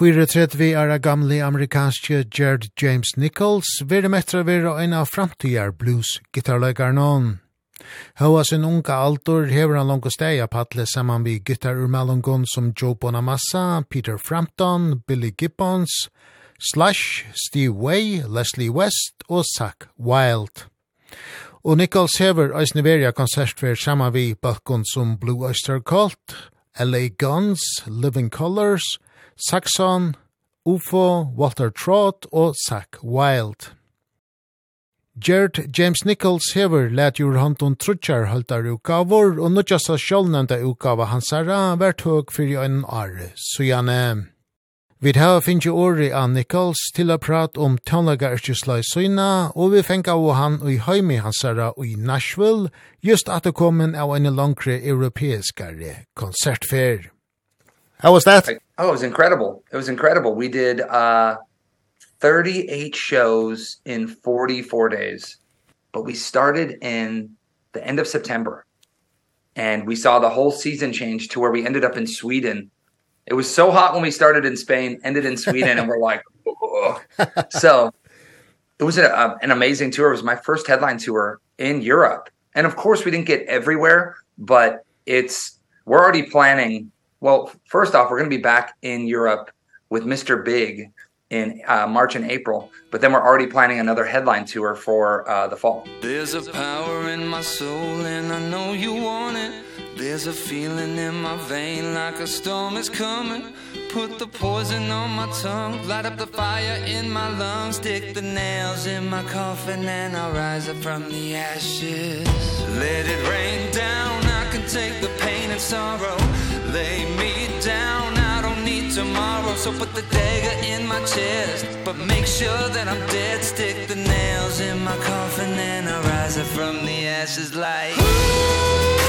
Fyre tret vi er gamle amerikanske Jared James Nichols, vere metra være en av framtidjar blues-gitarløygar noen. Hava sin unga altor hever han langt steg patle saman vi gitarurmalungon som Joe Bonamassa, Peter Frampton, Billy Gibbons, Slash, Steve Way, Leslie West og Zach Wild. Og Nichols hever Øysneveria konsertver saman vi balkon som Blue Oyster Cult, LA Guns, Living Colors, Saxon, UFO, Walter Trott og Zach Wild. Gert James Nichols hever let jur hantun trutjar haltar ukavor, og nutjasa sjálfnenda ukava hansara vært høg fyrir ein are, så gjerne. Vi har finnje åri av Nichols til å prate om tannlaga yrkislai søyna, og vi fengt av han i heimi hansara i Nashville, just at det kom av en langre europeiskare konsertfer. How was that? Hey. Oh, it was incredible. It was incredible. We did uh 38 shows in 44 days. But we started in the end of September. And we saw the whole season change to where we ended up in Sweden. It was so hot when we started in Spain, ended in Sweden and we're like so it was a, a, an amazing tour. It was my first headline tour in Europe. And of course we didn't get everywhere, but it's we're already planning Well, first off, we're going to be back in Europe with Mr. Big in uh, March and April, but then we're already planning another headline tour for uh, the fall. There's a power in my soul and I know you want it. There's a feeling in my vein like a storm is coming. Put the poison on my tongue. Light up the fire in my lungs. Stick the nails in my coffin And I'll rise up from the ashes. Let it rain down. I can take the pain and sorrow. Lay me down. I don't need tomorrow. So put the dagger in my chest. But make sure that I'm dead. Stick the nails in my coffin And I'll rise up from the ashes like Ooh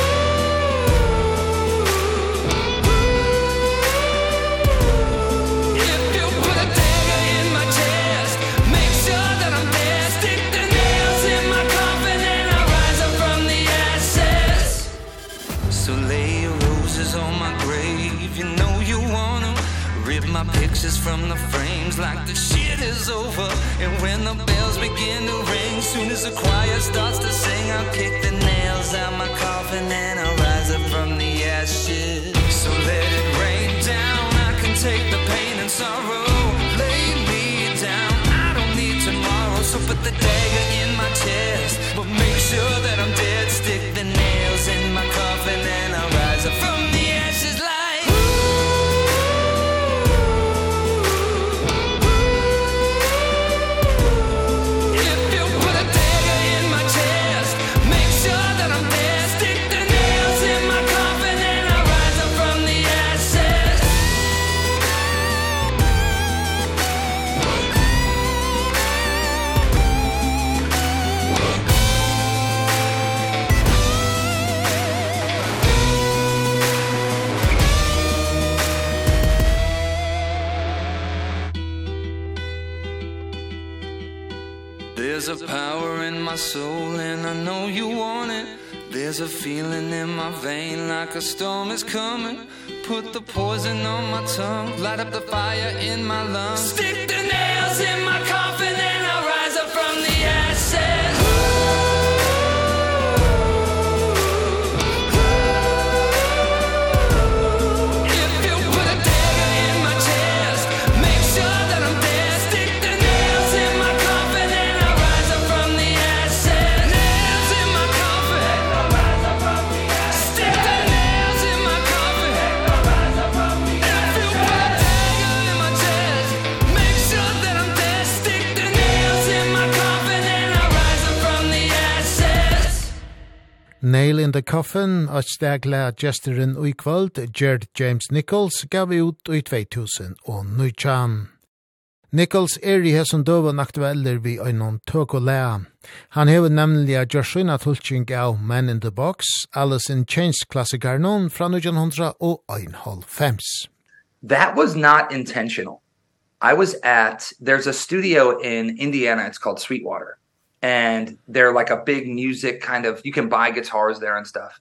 my pictures from the frames like the shit is over. And when the bells begin to ring soon as the choir starts to sing I'll kick the nails out my coffin and I'll rise up from the ashes. So let it rain down I can take the pain and sorrow. Lay me down I don't need tomorrow. So put the dagger in my chest but make sure that I'm soul and I know you want it. There's a feeling in my vein like a storm is coming. Put the poison on my tongue Light up the fire in my lungs. Stick the nails in my car Nail in the Coffin, og stegla gesteren uikvald, Gerd James Nichols, gav ut ui 2000 og nøytjan. Nichols er i hesson døven aktueller vi øynon tøk og lea. Han hever nemlig a Joshua Tulching av Man in the Box, Alice in Chains-klassikarnon fra 1900 og 1905. That was not intentional. I was at, there's a studio in Indiana, it's called Sweetwater and they're like a big music kind of you can buy guitars there and stuff.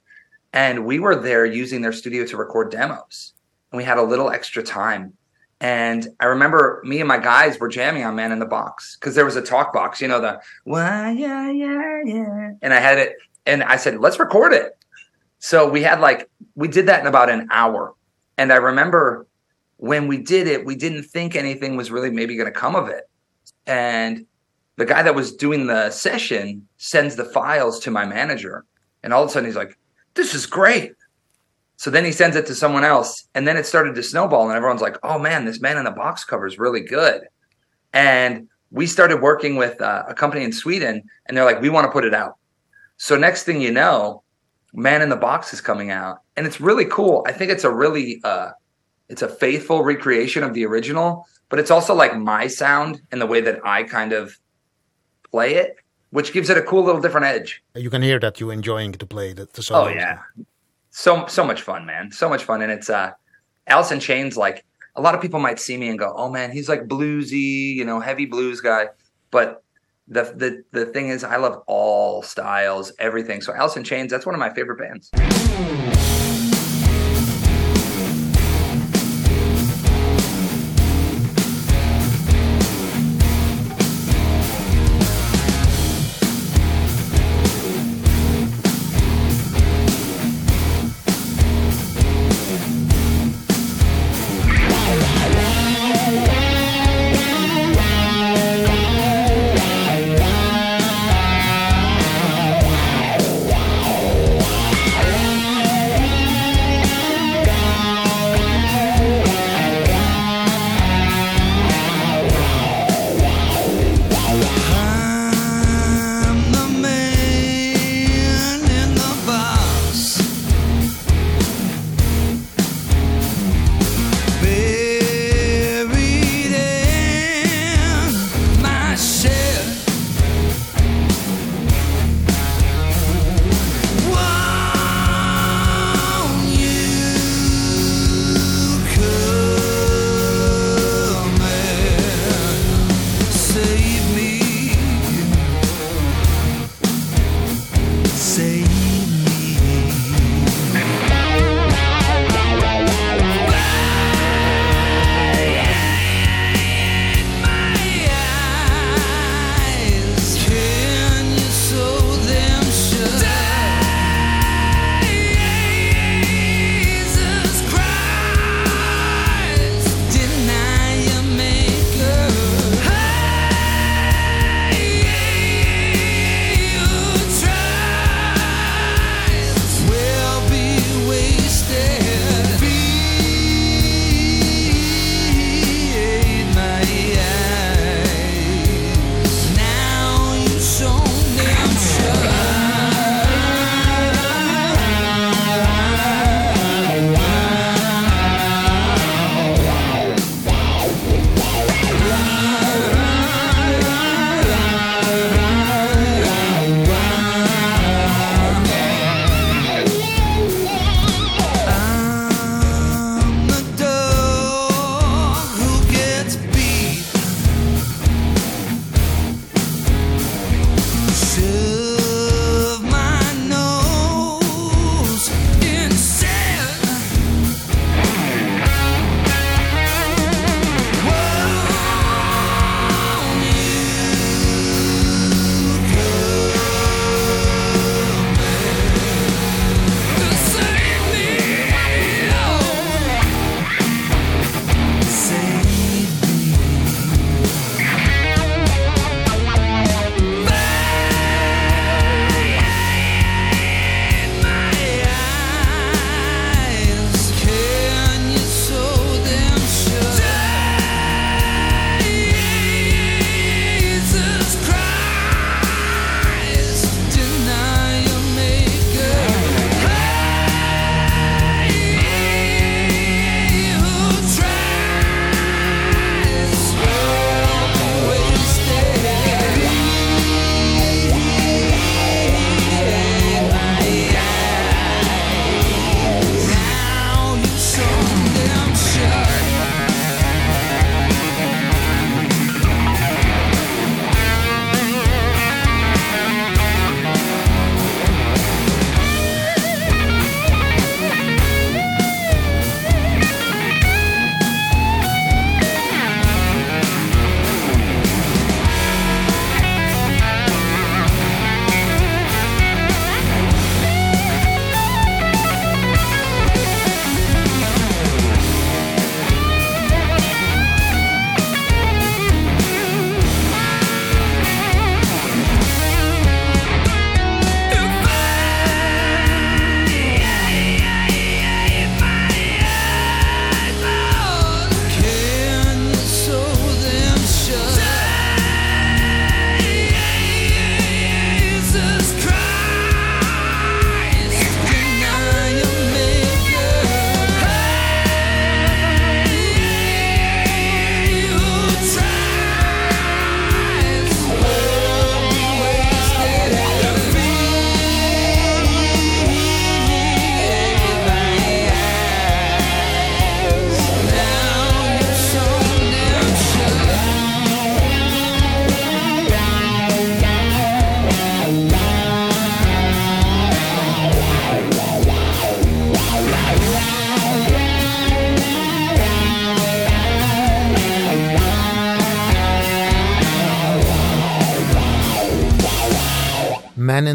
And we were there using their studio to record demos. And we had a little extra time. And i remember me and my guys were jamming on man in the box cuz there was a talk box you know the why yeah yeah yeah. And i had it and i said let's record it. So we had like we did that in about an hour. And i remember when we did it we didn't think anything was really maybe going to come of it. And the guy that was doing the session sends the files to my manager and all of a sudden he's like this is great. So then he sends it to someone else and then it started to snowball and everyone's like oh man this man in the box cover is really good. And we started working with uh, a company in Sweden and they're like we want to put it out. So next thing you know man in the box is coming out and it's really cool. I think it's a really uh it's a faithful recreation of the original but it's also like my sound and the way that i kind of play it, which gives it a cool little different edge. You can hear that you enjoying to play the, the song. Oh yeah. So so much fun, man. So much fun and it's uh Alice in Chains like a lot of people might see me and go, "Oh man, he's like bluesy, you know, heavy blues guy." But the the the thing is I love all styles, everything. So Alice in Chains, that's one of my favorite bands.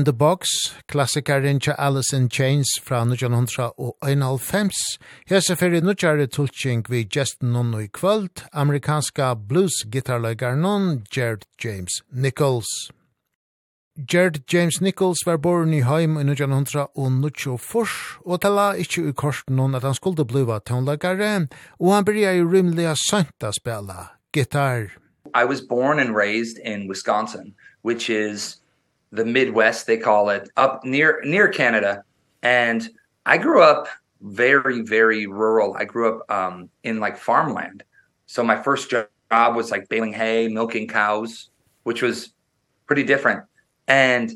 the Box, klassikaren til Alice in Chains fra 1991. Hese fyrir nudjare tulking vi gesten nun i kvöld, amerikanska blues-gitarløygar nun, Jared James Nichols. Jared James Nichols var born i heim i 1924, og tala ikkje i korsen nun at han skulle bliva tonlagare, og han byrja i rymliga a spela gitar. I was born and raised in Wisconsin, which is the Midwest they call it up near near Canada and I grew up very very rural. I grew up um in like farmland. So my first job was like baling hay, milking cows, which was pretty different. And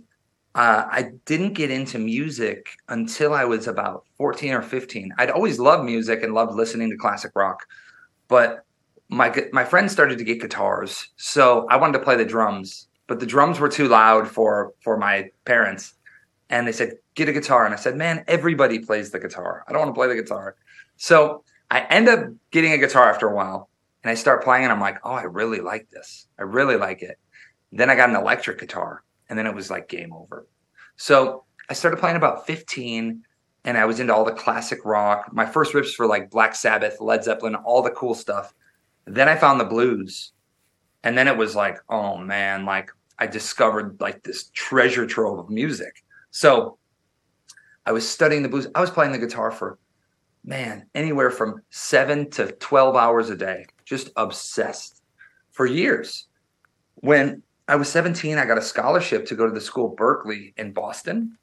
uh I didn't get into music until I was about 14 or 15. I'd always loved music and loved listening to classic rock, but my my friends started to get guitars. So I wanted to play the drums but the drums were too loud for for my parents and they said get a guitar and I said man everybody plays the guitar I don't want to play the guitar so I end up getting a guitar after a while and I start playing and I'm like oh I really like this I really like it then I got an electric guitar and then it was like game over so I started playing about 15 and I was into all the classic rock. My first riffs were like Black Sabbath, Led Zeppelin, all the cool stuff. Then I found the blues. And then it was like, oh man, like I discovered like this treasure trove of music. So I was studying the blues. I was playing the guitar for man, anywhere from 7 to 12 hours a day, just obsessed for years. When I was 17, I got a scholarship to go to the school Berkeley in Boston,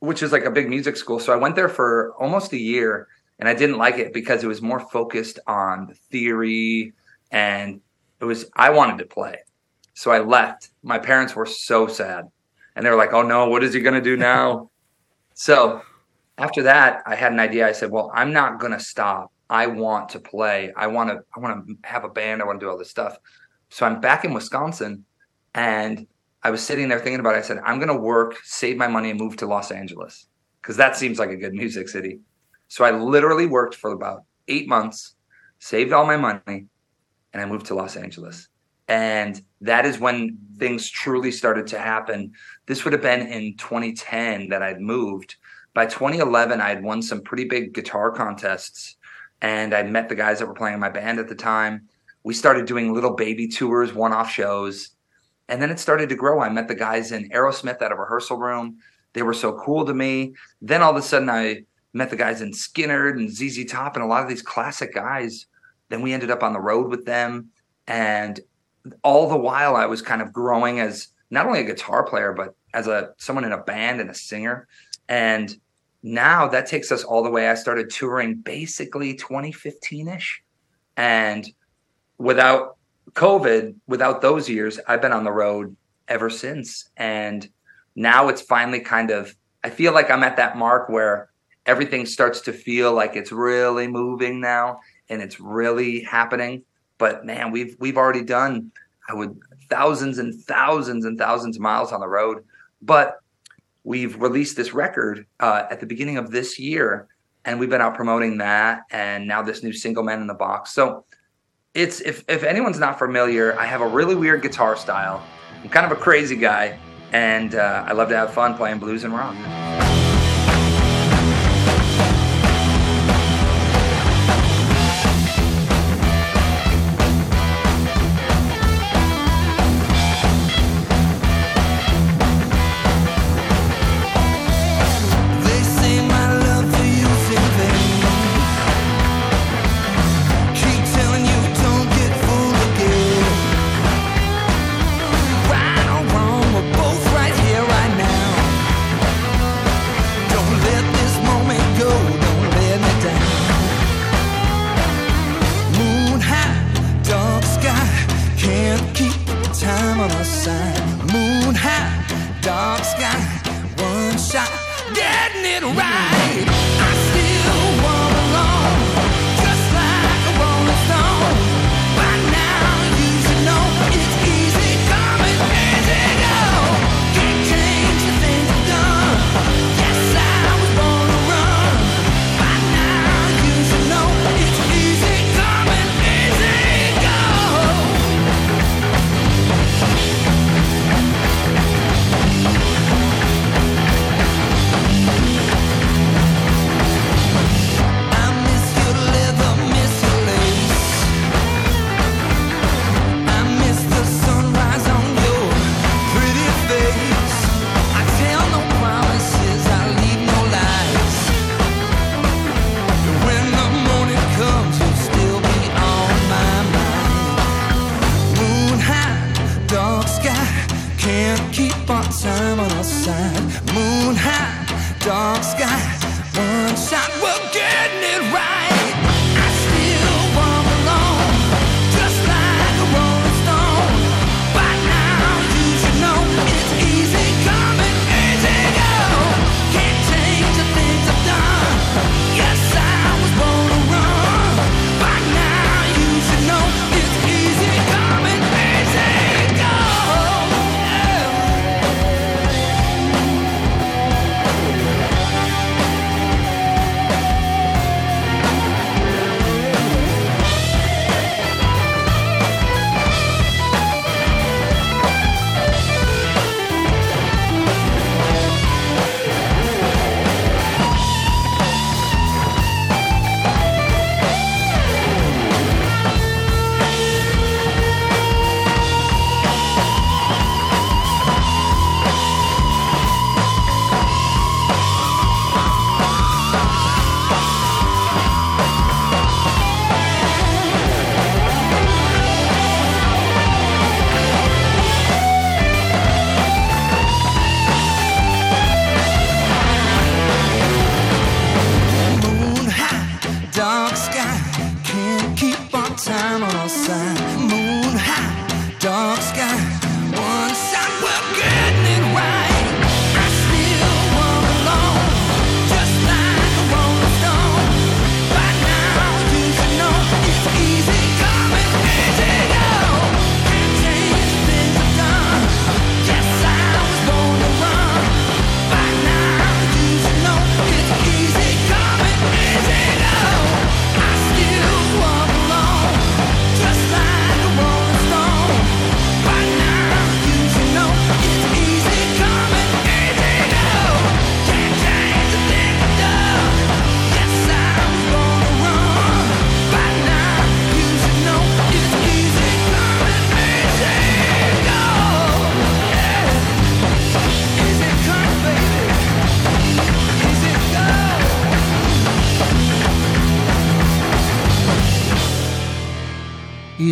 which is like a big music school. So I went there for almost a year and I didn't like it because it was more focused on the theory and it was I wanted to play. So I left. My parents were so sad. And they were like, "Oh no, what is he going to do now?" so, after that, I had an idea. I said, "Well, I'm not going to stop. I want to play. I want to I want to have a band. I want to do all this stuff." So I'm back in Wisconsin and I was sitting there thinking about it. I said, "I'm going to work, save my money and move to Los Angeles." Cuz that seems like a good music city. So I literally worked for about 8 months, saved all my money, and I moved to Los Angeles and that is when things truly started to happen. This would have been in 2010 that I'd moved. By 2011 I had won some pretty big guitar contests and I met the guys that were playing in my band at the time. We started doing little baby tours one off shows and then it started to grow. I met the guys in Aerosmith at a rehearsal room. They were so cool to me. Then all of a sudden I met the guys in Skinner and ZZ Top and a lot of these classic guys. Then we ended up on the road with them and all the while I was kind of growing as not only a guitar player but as a someone in a band and a singer. And now that takes us all the way. I started touring basically 2015ish and without covid without those years I've been on the road ever since. And now it's finally kind of I feel like I'm at that mark where everything starts to feel like it's really moving now and it's really happening but man we've we've already done i would thousands and thousands and thousands of miles on the road. But we've released this record uh at the beginning of this year and we've been out promoting that and now this new single man in the box. So it's if if anyone's not familiar i have a really weird guitar style. I'm kind of a crazy guy and uh i love to have fun playing blues and rock.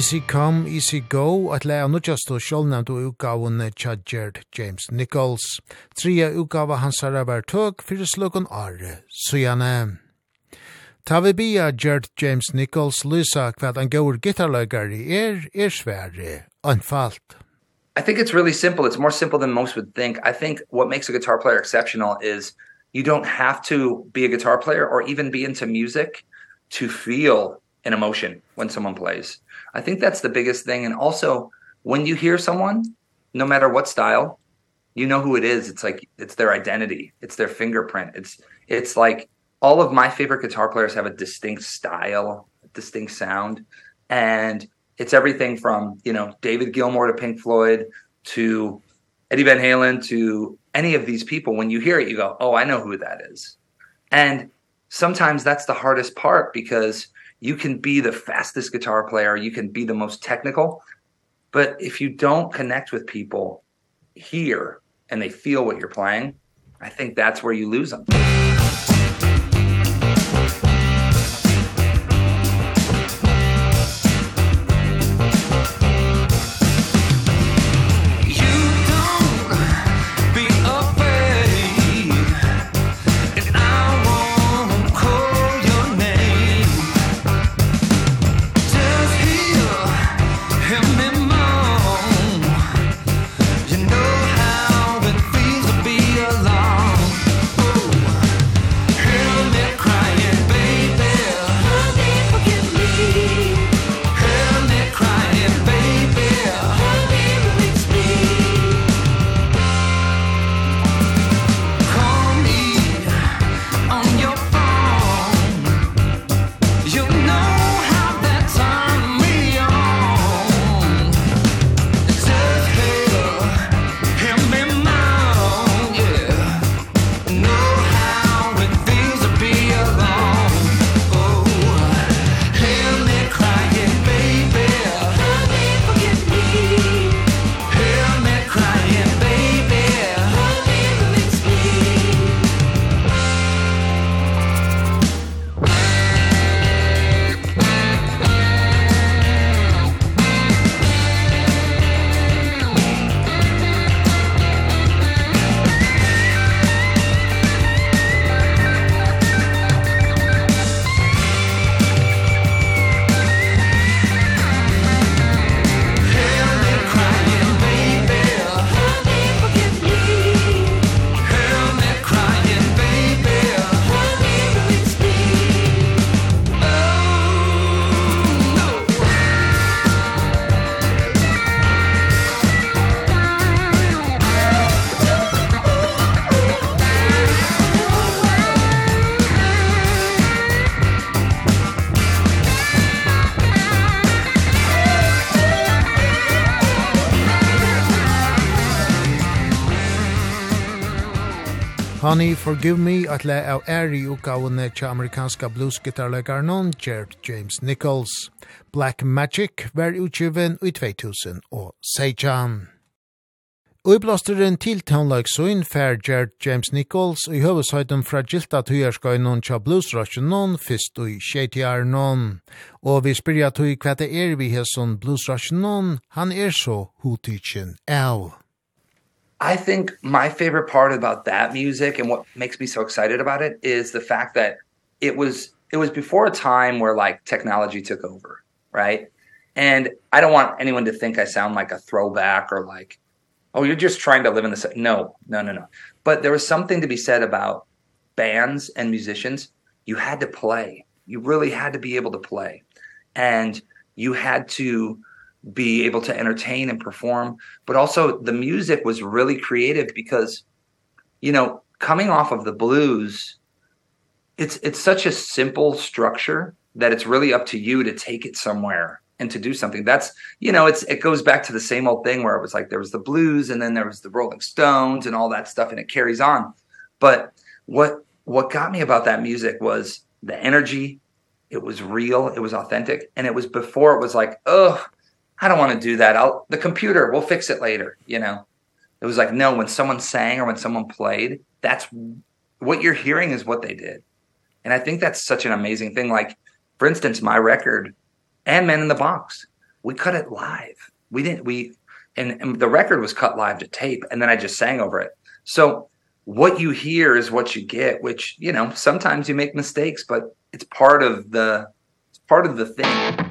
Easy Come, Easy Go, at leia nudjast og sjålnevnt og utgavun Chadjerd James Nichols. Tria utgava hans har vært tøk, fyrir slukken are, sujane. Ta vi bia Gerd James Nichols lysa hva an gaur gitarløygari er, er svære, anfalt. I think it's really simple. It's more simple than most would think. I think what makes a guitar player exceptional is you don't have to be a guitar player or even be into music to feel an emotion when someone plays. I think that's the biggest thing. And also when you hear someone no matter what style you know who it is. It's like it's their identity. It's their fingerprint. It's it's like all of my favorite guitar players have a distinct style a distinct sound. And it's everything from you know David Gilmour to Pink Floyd to Eddie Van Halen to any of these people. When you hear it you go oh I know who that is. And sometimes that's the hardest part because you can be the fastest guitar player, you can be the most technical, but if you don't connect with people here and they feel what you're playing, I think that's where you lose them. Honey, Forgive Me, at le av æri utgavene til amerikanska non Jared James Nichols. Black Magic var utgiven i 2000 og Seijan. Og i blåsteren til Townlagsøyn fær Jared James Nichols i høvesøyden fra Gilta Tøyerskøynon tja non fyrst og tjeitjarnon. Og vi spyrja tøy hva det er vi hesson bluesrasjonon, han er så hotitjen av. I think my favorite part about that music and what makes me so excited about it is the fact that it was it was before a time where like technology took over, right? And I don't want anyone to think I sound like a throwback or like oh you're just trying to live in the no, no, no, no. But there was something to be said about bands and musicians. You had to play. You really had to be able to play. And you had to be able to entertain and perform. But also the music was really creative because you know coming off of the blues it's it's such a simple structure that it's really up to you to take it somewhere and to do something. That's you know it's it goes back to the same old thing where it was like there was the blues and then there was the rolling stones and all that stuff and it carries on. But what what got me about that music was the energy. It was real. It was authentic. And it was before it was like ugh I don't want to do that. I'll the computer, we'll fix it later, you know. It was like no, when someone sang or when someone played, that's what you're hearing is what they did. And I think that's such an amazing thing like for instance, my record and Men in the Box. We cut it live. We didn't we and, and the record was cut live to tape and then I just sang over it. So what you hear is what you get, which, you know, sometimes you make mistakes, but it's part of the it's part of the thing.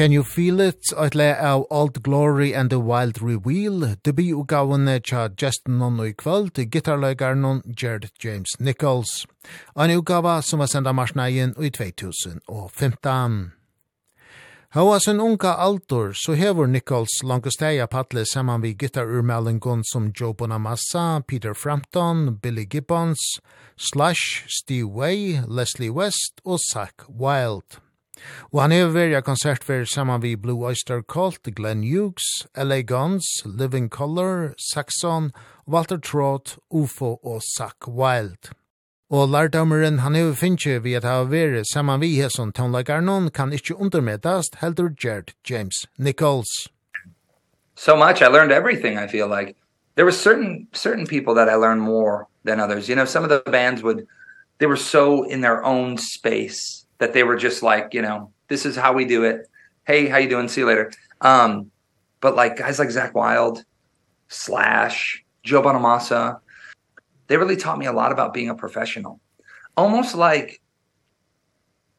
Can You Feel It, eit le av Old Glory and the Wild Reveal, debutgavene tja Justin Nonno i kvöld, gitarløygarnon Jared James Nichols. Ein utgava som var senda marsnægin i 2015. Hva sin unga altor, så hever Nichols langustæja patle saman við gitarurmelingon som Joe Bonamassa, Peter Frampton, Billy Gibbons, Slash, Steve Way, Leslie West og Zach Wild. Og han er verja konsert veri saman vi Blue Oyster Cult, Glenn Hughes, LA Guns, Living Color, Saxon, Walter Trott, UFO og Zach Wild. Og lærdomeren han er finnje vi at ha veri saman vi hesson tonlagarnon kan ikkje undermedast heldur Gerd James Nichols. So much I learned everything I feel like. There were certain certain people that I learned more than others. You know, some of the bands would they were so in their own space that they were just like, you know, this is how we do it. Hey, how you doing? See you later. Um, but like guys like Zach Wild, Slash, Joe Bonamassa, they really taught me a lot about being a professional. Almost like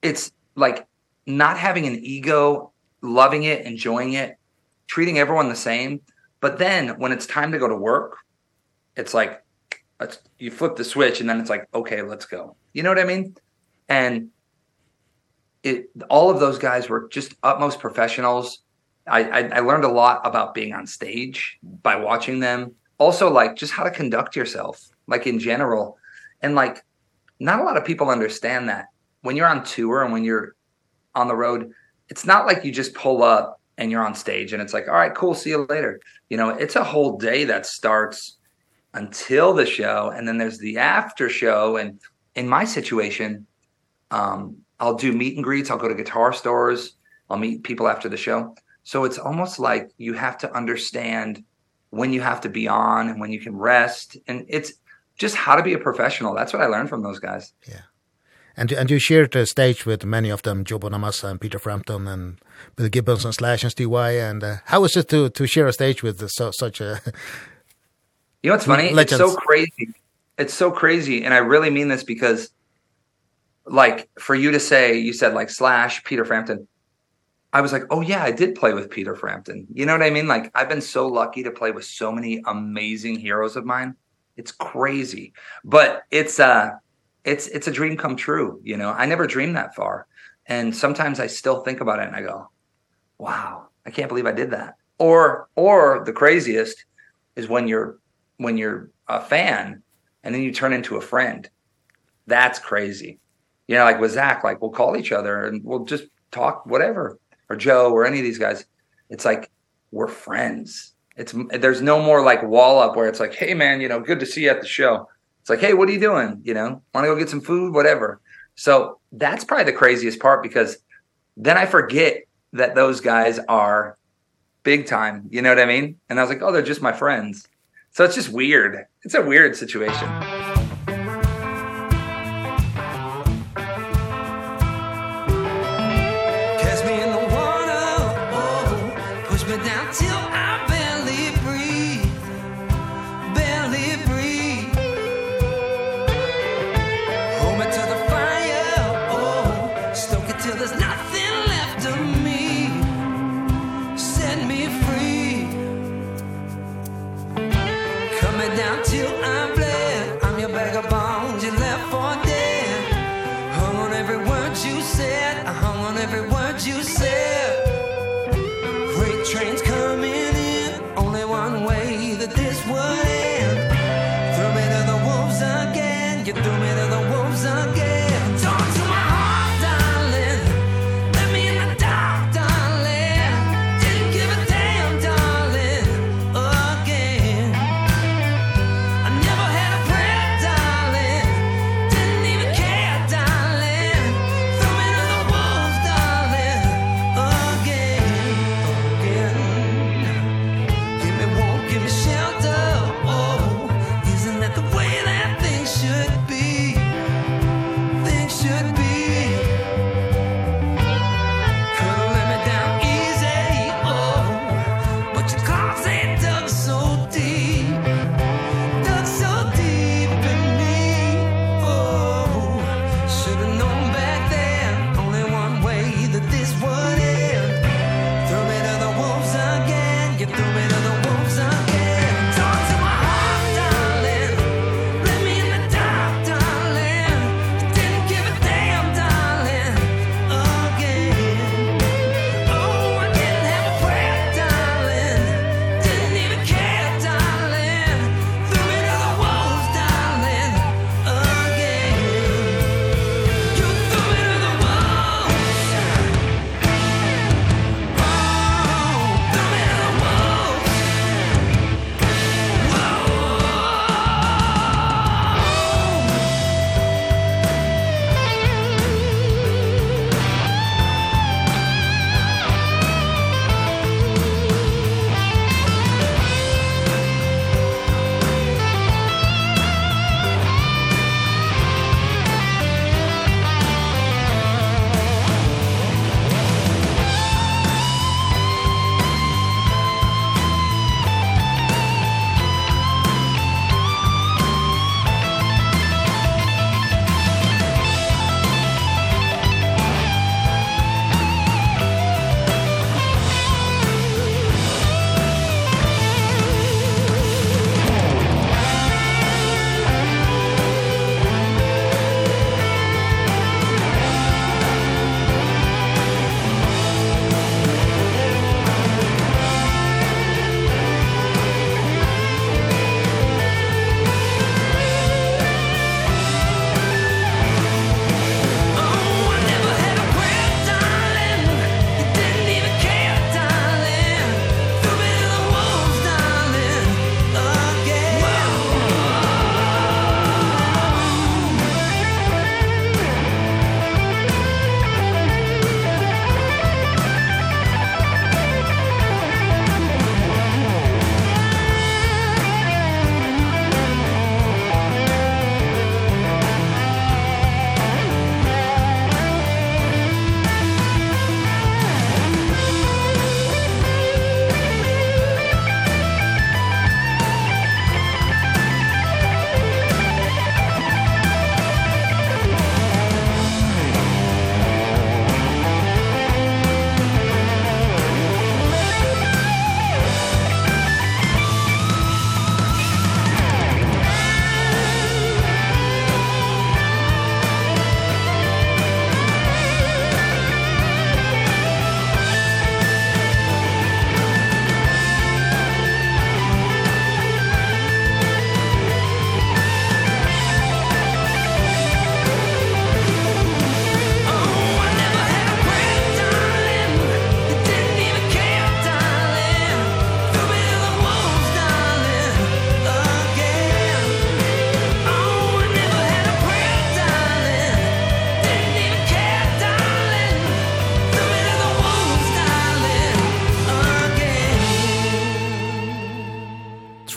it's like not having an ego, loving it, enjoying it, treating everyone the same. But then when it's time to go to work, it's like let's you flip the switch and then it's like okay, let's go. You know what I mean? And it all of those guys were just utmost professionals. I I I learned a lot about being on stage by watching them. Also like just how to conduct yourself like in general. And like not a lot of people understand that. When you're on tour and when you're on the road, it's not like you just pull up and you're on stage and it's like, "All right, cool, see you later." You know, it's a whole day that starts until the show and then there's the after show and in my situation um I'll do meet and greets, I'll go to guitar stores, I'll meet people after the show. So it's almost like you have to understand when you have to be on and when you can rest and it's just how to be a professional. That's what I learned from those guys. Yeah. And and you shared the stage with many of them, Joe Bonamassa and Peter Frampton and Bill Gibbons and Slash and Stevie Y and uh, how is it to to share a stage with so, such a You know what's funny? Legends. It's so crazy. It's so crazy and I really mean this because like for you to say you said like slash Peter Frampton. I was like oh yeah I did play with Peter Frampton. You know what I mean? Like I've been so lucky to play with so many amazing heroes of mine. It's crazy. But it's uh it's it's a dream come true you know? I never dreamed that far. And sometimes I still think about it and I go wow I can't believe I did that. Or or the craziest is when you're when you're a fan and then you turn into a friend. That's crazy you know like with Zach like we'll call each other and we'll just talk whatever or Joe or any of these guys. It's like we're friends. It's there's no more like wall up where it's like hey man you know good to see you at the show. It's like hey what are you doing? You know want to go get some food? Whatever. So that's probably the craziest part because then i forget that those guys are big time. You know what i mean? And i was like oh they're just my friends. So it's just weird. It's a weird situation.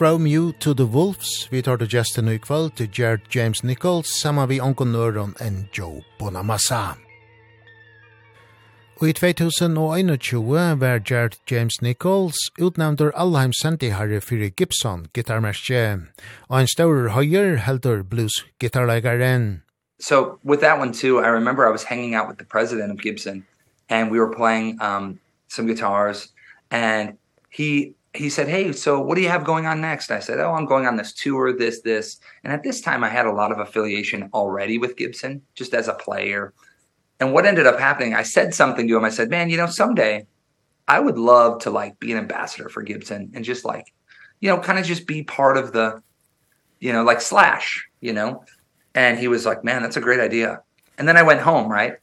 From You to the Wolves, vi tar til gesten i kveld til Gerd James Nichols, saman vi onkon nøron enn Joe Bonamassa. Og i 2021 var Gerd James Nichols utnevndur Allheim Harry fyrir Gibson gitarmerskje, og en større høyer heldur blues gitarleikaren. So with that one too, I remember I was hanging out with the president of Gibson, and we were playing um, some guitars, and he he said, "Hey, so what do you have going on next?" I said, "Oh, I'm going on this tour, this this." And at this time I had a lot of affiliation already with Gibson just as a player. And what ended up happening, I said something to him. I said, "Man, you know, someday I would love to like be an ambassador for Gibson and just like, you know, kind of just be part of the you know, like Slash, you know." And he was like, "Man, that's a great idea." And then I went home, right?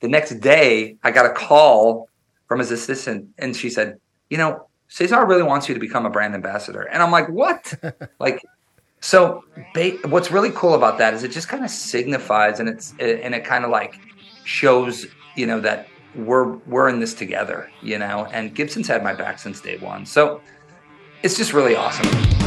The next day, I got a call from his assistant and she said, "You know, Cesar really wants you to become a brand ambassador. And I'm like, what? like, so what's really cool about that is it just kind of signifies and it's, and it kind of like shows, you know, that we're, we're in this together, you know, and Gibson's had my back since day one. So it's just really awesome.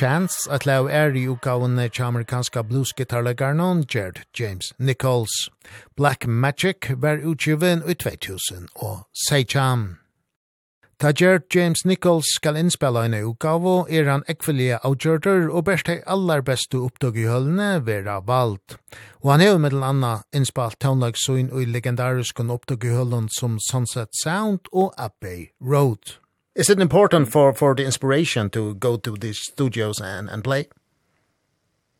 Chance at lau er i utgavene til amerikanska bluesgitarlegaren Jared James Nichols. Black Magic var utgiven i 2000 og Seicham. Ta Jared James Nichols skal innspela en utgave er han ekvelige avgjørter og best hei aller beste opptog i høllene vera valgt. Og han er jo middel anna innspalt tånlagsøyn og legendarisk opptog i høllene som Sunset Sound og Abbey Road. Is it important for for the inspiration to go to these studios and and play?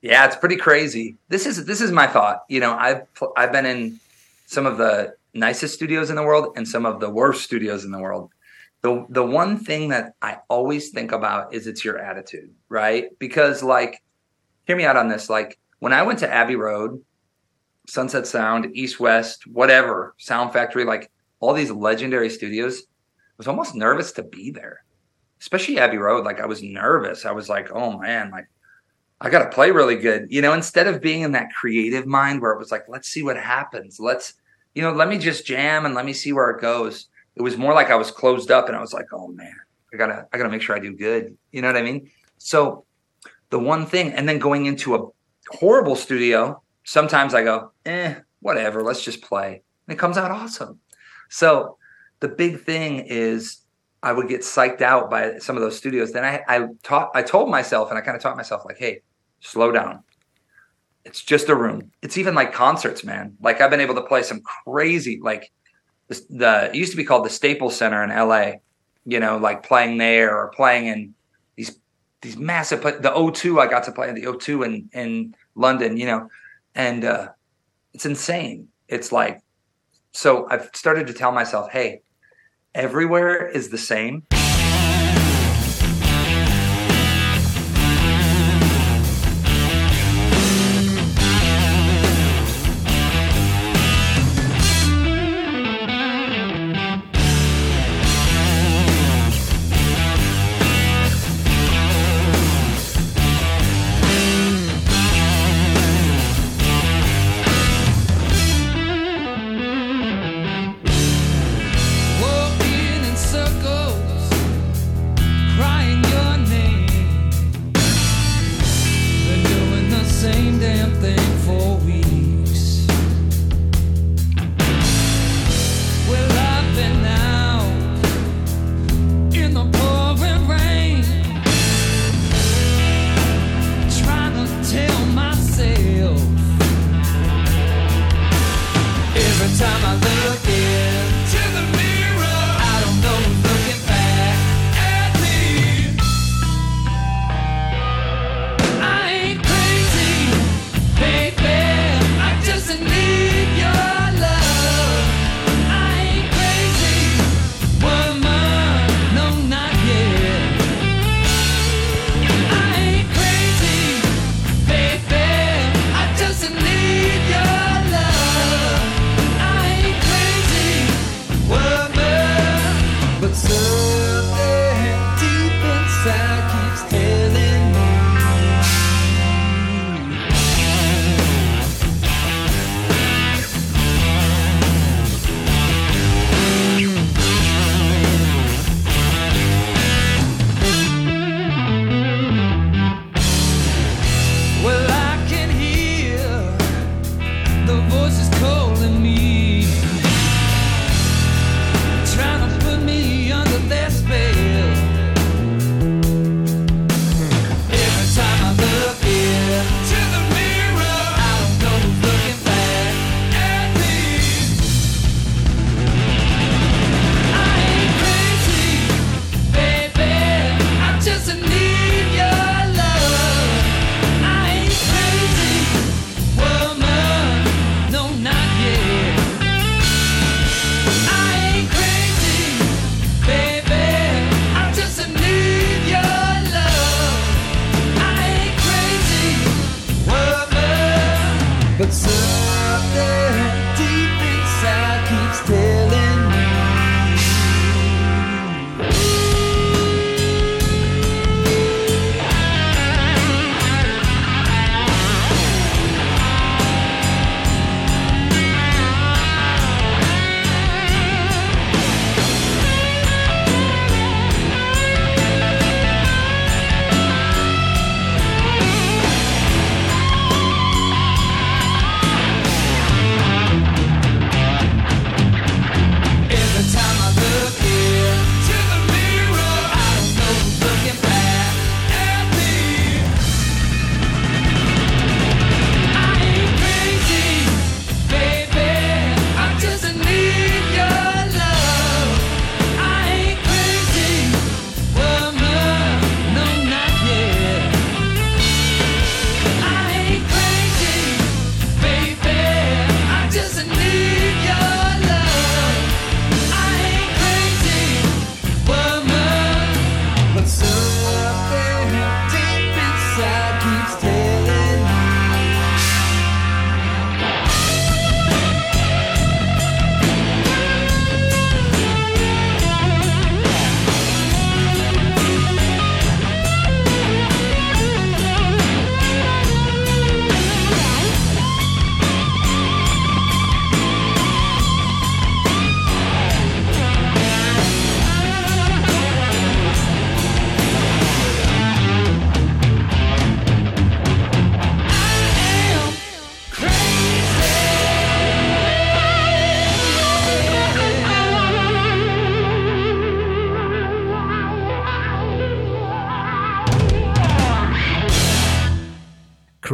Yeah, it's pretty crazy. This is this is my thought. You know, I've I've been in some of the nicest studios in the world and some of the worst studios in the world. The the one thing that I always think about is it's your attitude, right? Because like hear me out on this, like when I went to Abbey Road, Sunset Sound, East West, whatever, Sound Factory, like all these legendary studios, was almost nervous to be there. Especially Abbey Road like I was nervous. I was like oh man like I got to play really good. You know instead of being in that creative mind where it was like let's see what happens. Let's you know let me just jam and let me see where it goes. It was more like I was closed up and I was like oh man I got to I got to make sure I do good. You know what I mean? So the one thing and then going into a horrible studio sometimes I go eh whatever let's just play. And it comes out awesome. So the big thing is I would get psyched out by some of those studios. Then I I taught I told myself and I kind of taught myself like, "Hey, slow down. It's just a room. It's even like concerts, man. Like I've been able to play some crazy like the, the it used to be called the Staples Center in LA, you know, like playing there or playing in these these massive the O2 I got to play in the O2 in in London, you know. And uh it's insane. It's like so I've started to tell myself, "Hey, everywhere is the same.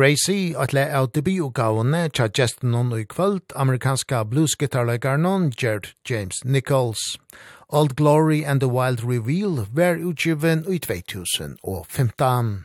Gracie atle av debutgavene tja gesten hon i kvöld, amerikanska non Jared James Nichols. Old Glory and the Wild Reveal var utgiven i 2015.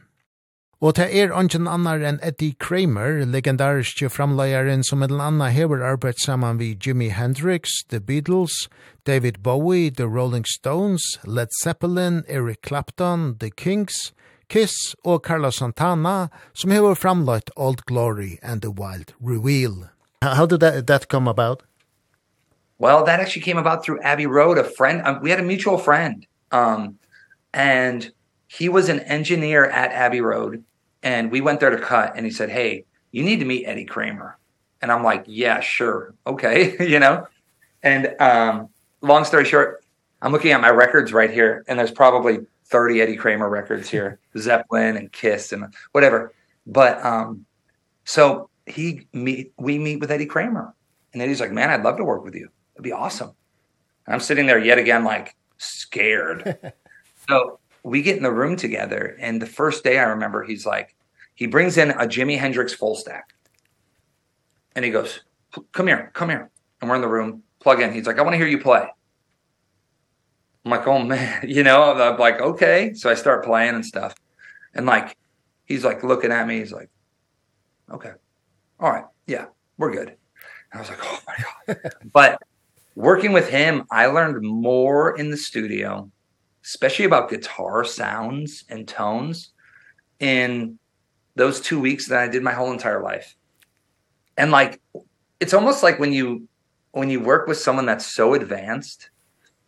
Og det er ungen annar enn Eddie Kramer, legendariske framleieren som en anna hever arbeid saman vi Jimi Hendrix, The Beatles, David Bowie, The Rolling Stones, Led Zeppelin, Eric Clapton, The Kings, Kiss og Carla Santana, som hever framlagt Old Glory and the Wild Reveal. How did that, that come about? Well, that actually came about through Abbey Road, a friend. Um, we had a mutual friend. Um, and he was an engineer at Abbey Road. And we went there to cut. And he said, hey, you need to meet Eddie Kramer. And I'm like, yeah, sure. Okay. you know? And um, long story short, I'm looking at my records right here. And there's probably 30 Eddie Kramer records here, Zeppelin and Kiss and whatever. But um so he meet we meet with Eddie Kramer and Eddie's like, "Man, I'd love to work with you. It'd be awesome." And I'm sitting there yet again like scared. so we get in the room together and the first day I remember he's like he brings in a Jimi Hendrix full stack. And he goes, "Come here, come here." And we're in the room, plug in. He's like, "I want to hear you play." I'm like, oh man, you know, I'm like, okay. So I start playing and stuff. And like, he's like looking at me. He's like, okay. All right. Yeah, we're good. And I was like, oh my God. but working with him, I learned more in the studio, especially about guitar sounds and tones in those two weeks than I did my whole entire life. And like, it's almost like when you, when you work with someone that's so advanced,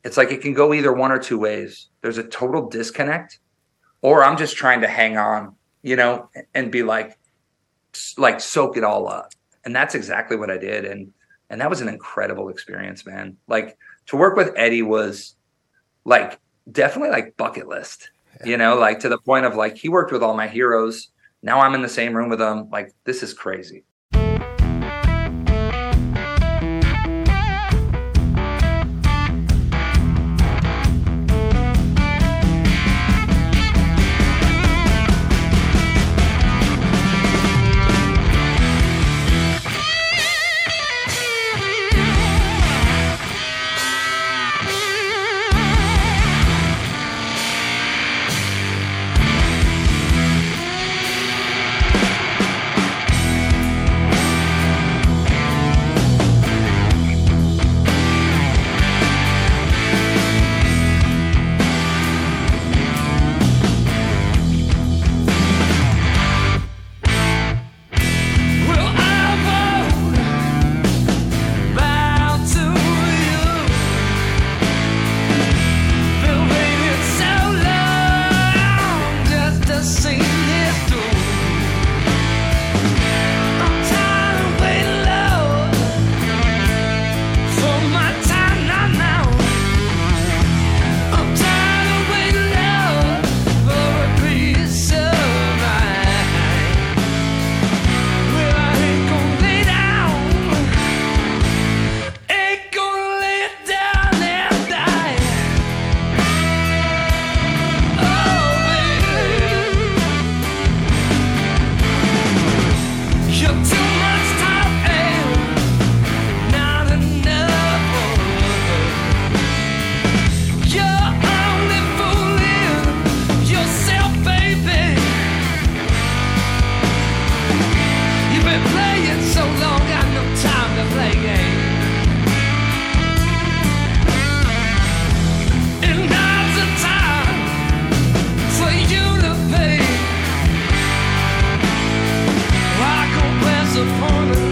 it's like it can go either one or two ways. There's a total disconnect. Or i'm just trying to hang on you know and be like like soak it all up. And that's exactly what i did. And and that was an incredible experience man. Like to work with eddie was like definitely like bucket list. Yeah. you know like to the point of like he worked with all my heroes. Now i'm in the same room with them like this is crazy. upon a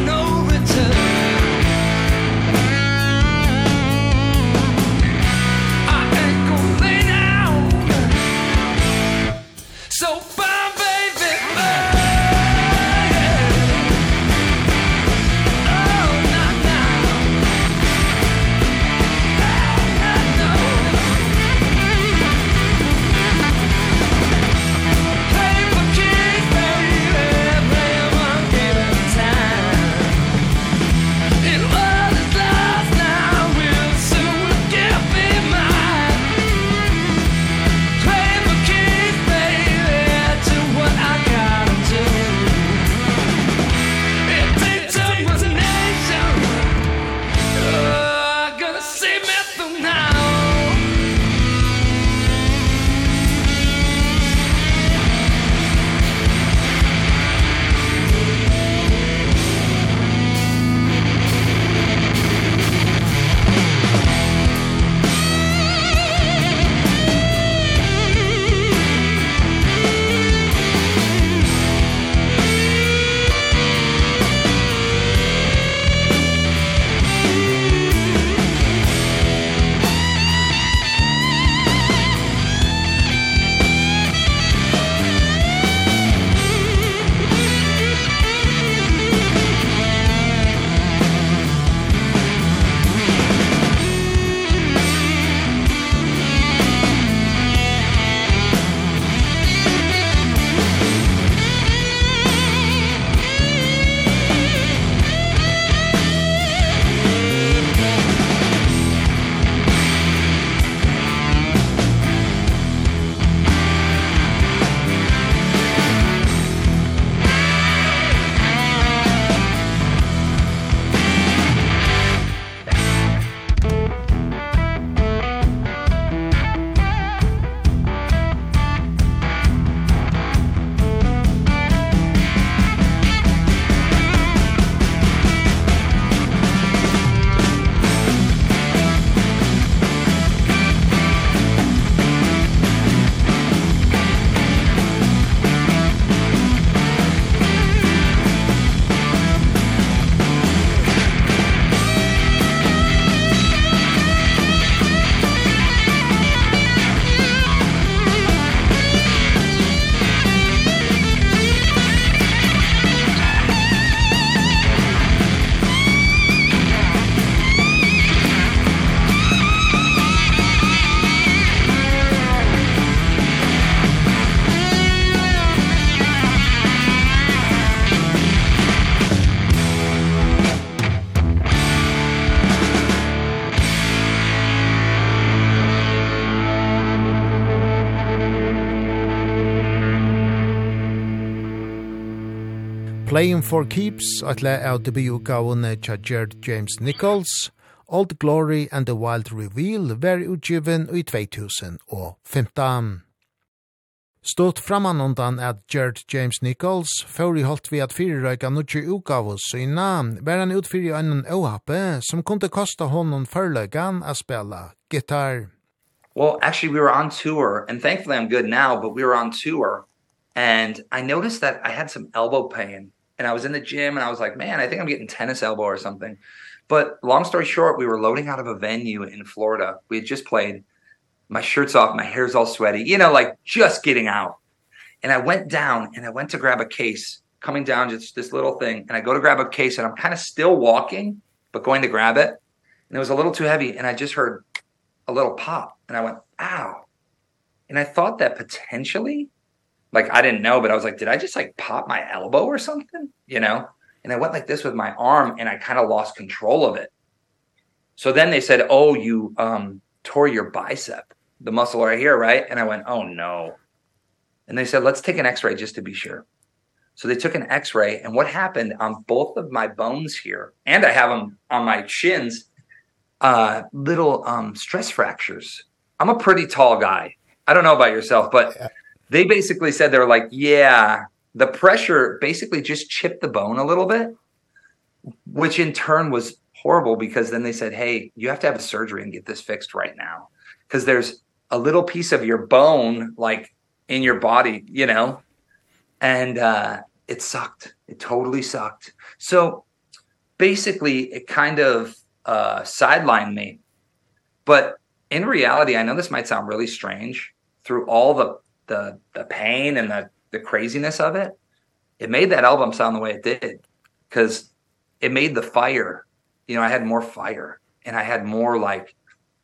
Playing for Keeps, at le av debutgavene tja Gerd James Nichols, Old Glory and the Wild Reveal var utgiven i 2015. Stått framanundan at Gerd James Nichols får i holdt vi at fyrirrøyka nutje utgavus syna, var han utfyrir annan åhappe som kunde kosta honom förlögan a spela gitar. Well, actually, we were on tour, and thankfully I'm good now, but we were on tour, and I noticed that I had some elbow pain and I was in the gym and I was like, man, I think I'm getting tennis elbow or something. But long story short, we were loading out of a venue in Florida. We had just played. My shirt's off, my hair's all sweaty, you know, like just getting out. And I went down and I went to grab a case, coming down just this little thing, and I go to grab a case and I'm kind of still walking, but going to grab it. And it was a little too heavy and I just heard a little pop and I went, "Ow." And I thought that potentially like I didn't know, but I was like, did I just like pop my elbow or something? You know? And I went like this with my arm and I kind of lost control of it. So then they said, "Oh, you um tore your bicep, the muscle right here, right?" And I went, "Oh no." And they said, "Let's take an x-ray just to be sure." So they took an x-ray and what happened on both of my bones here and I have them on my shins uh little um stress fractures. I'm a pretty tall guy. I don't know about yourself, but yeah they basically said they were like, yeah, the pressure basically just chipped the bone a little bit, which in turn was horrible because then they said, hey, you have to have a surgery and get this fixed right now because there's a little piece of your bone like in your body, you know. And uh it sucked. It totally sucked. So basically it kind of uh sidelined me. But in reality, I know this might sound really strange through all the the the pain and the the craziness of it it made that album sound the way it did cuz it made the fire you know I had more fire and I had more like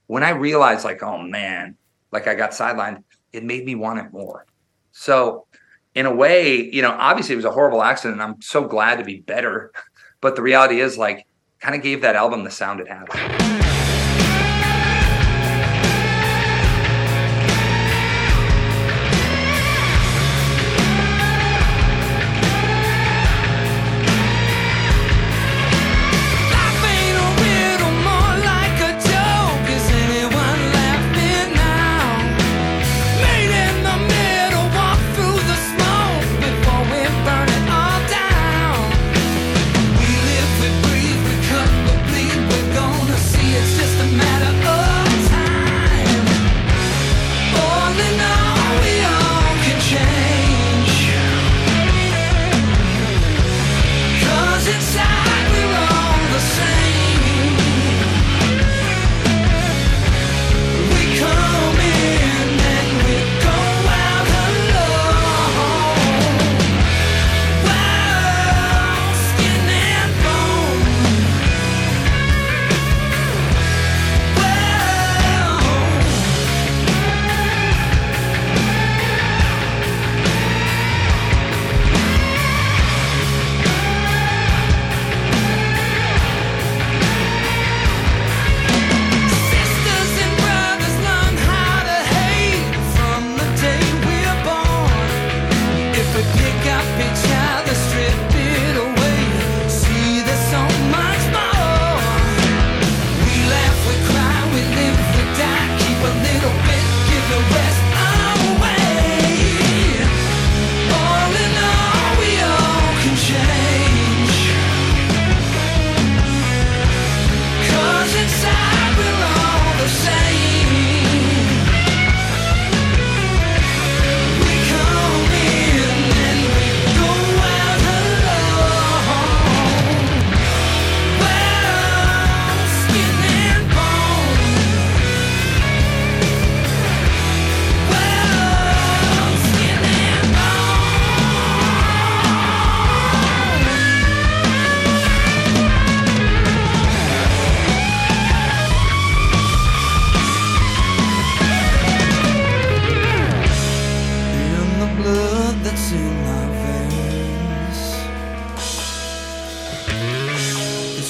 when I realized like oh man like I got sidelined it made me want it more. So in a way you know obviously it was a horrible accident and I'm so glad to be better but the reality is like kind of gave that album the sound it had.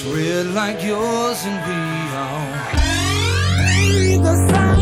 thrill like yours and we are the sun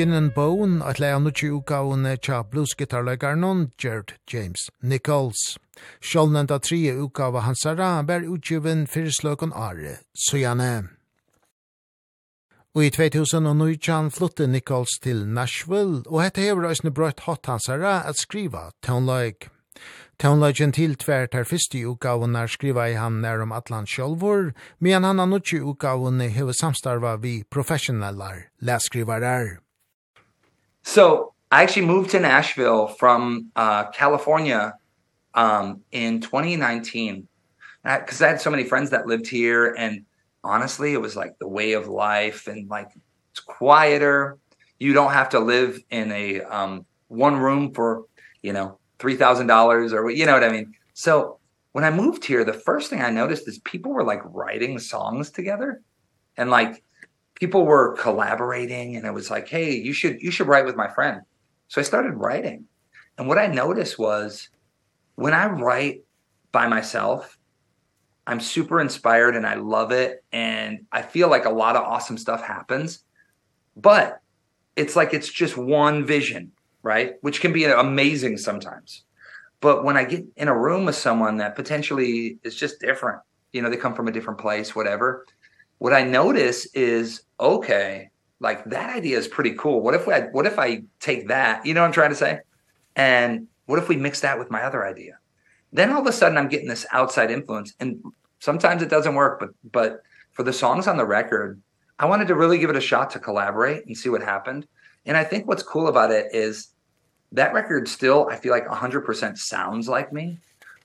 Skin and Bone, at leia nukki utgavene tja bluesgitarlegarnon Gerd James Nichols. Sjålnenda trie utgava hansara ber utgiven fyrsløkon are, sujane. Og i 2019 flytte Nichols til Nashville, og hette hever eisne brøtt hatt hansara at skriva tonelike. Tonelagen til tvert her første utgaven er skriva i han nær om Atlant Sjolvor, men han har nokje utgaven hever samstarva vi professionalar lærskrivarar. So, I actually moved to Nashville from uh California um in 2019 cuz I had so many friends that lived here and honestly it was like the way of life and like it's quieter. You don't have to live in a um one room for, you know, $3,000 or you know what I mean. So when I moved here, the first thing I noticed is people were like writing songs together and like people were collaborating and it was like, "Hey, you should you should write with my friend." So I started writing. And what I noticed was when I write by myself, I'm super inspired and I love it and I feel like a lot of awesome stuff happens. But it's like it's just one vision, right? Which can be amazing sometimes. But when I get in a room with someone that potentially is just different, you know, they come from a different place, whatever, what I notice is okay, like that idea is pretty cool. What if I what if I take that, you know what I'm trying to say? And what if we mix that with my other idea? Then all of a sudden I'm getting this outside influence and sometimes it doesn't work, but but for the songs on the record, I wanted to really give it a shot to collaborate and see what happened. And I think what's cool about it is that record still I feel like 100% sounds like me,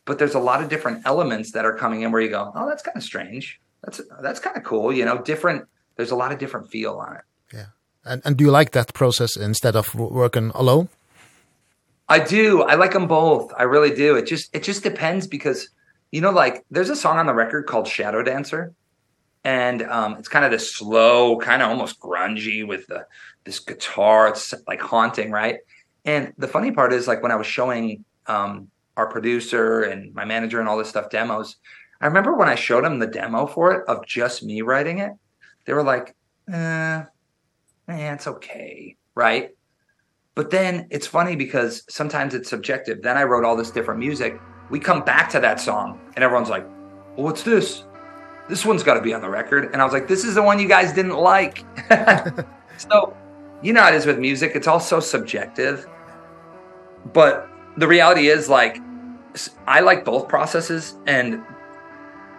but there's a lot of different elements that are coming in where you go, "Oh, that's kind of strange." That's that's kind of cool, you know, different there's a lot of different feel on it. Yeah. And and do you like that process instead of working alone? I do. I like them both. I really do. It just it just depends because you know like there's a song on the record called Shadow Dancer and um it's kind of this slow, kind of almost grungy with the this guitar it's like haunting, right? And the funny part is like when I was showing um our producer and my manager and all this stuff demos, I remember when I showed him the demo for it of just me writing it they were like, eh, eh, it's okay, right? But then it's funny because sometimes it's subjective. Then I wrote all this different music. We come back to that song and everyone's like, "Well, what's this? This one's got to be on the record." And I was like, "This is the one you guys didn't like." so, you know how it is with music. It's all so subjective. But the reality is like I like both processes and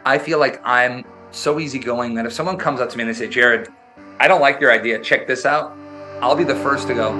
I feel like I'm so easygoing that if someone comes up to me and they say, Jared, I don't like your idea, check this out, I'll be the first to go,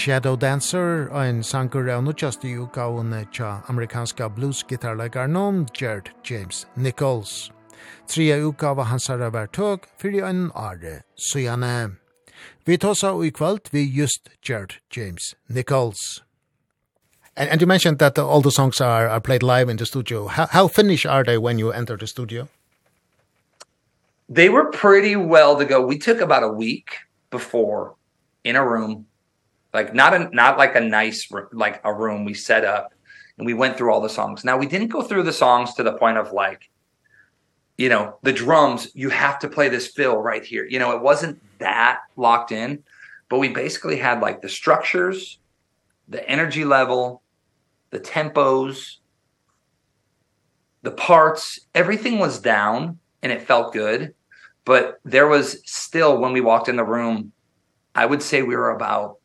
Shadow Dancer, ein sanger av nutjast i utgavene tja amerikanska bluesgitarlegarnon Gerd James Nichols. Tria utgava hansara var tøg fyrir ein are søyane. Vi tåsa i kvalt vi just Gerd James Nichols. And, and you mentioned that the, all the songs are, are played live in the studio. How, how finished are they when you enter the studio? They were pretty well to go. We took about a week before in a room like not a not like a nice like a room we set up and we went through all the songs. Now we didn't go through the songs to the point of like you know the drums you have to play this fill right here. You know it wasn't that locked in but we basically had like the structures the energy level the tempos the parts everything was down and it felt good but there was still when we walked in the room i would say we were about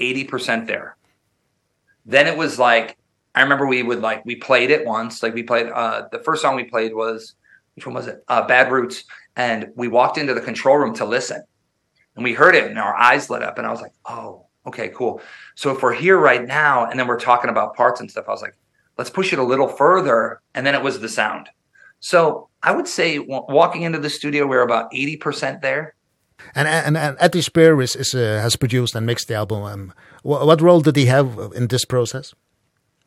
80% there. Then it was like I remember we would like we played it once, like we played uh the first song we played was which one was it? Uh Bad Roots and we walked into the control room to listen. And we heard it and our eyes lit up and I was like, "Oh, okay, cool." So if we're here right now and then we're talking about parts and stuff, I was like, "Let's push it a little further." And then it was the sound. So, I would say walking into the studio we're about 80% there And, and, and Eddie Spear is, is, uh, has produced and mixed the album. Um, what, what role did he have in this process?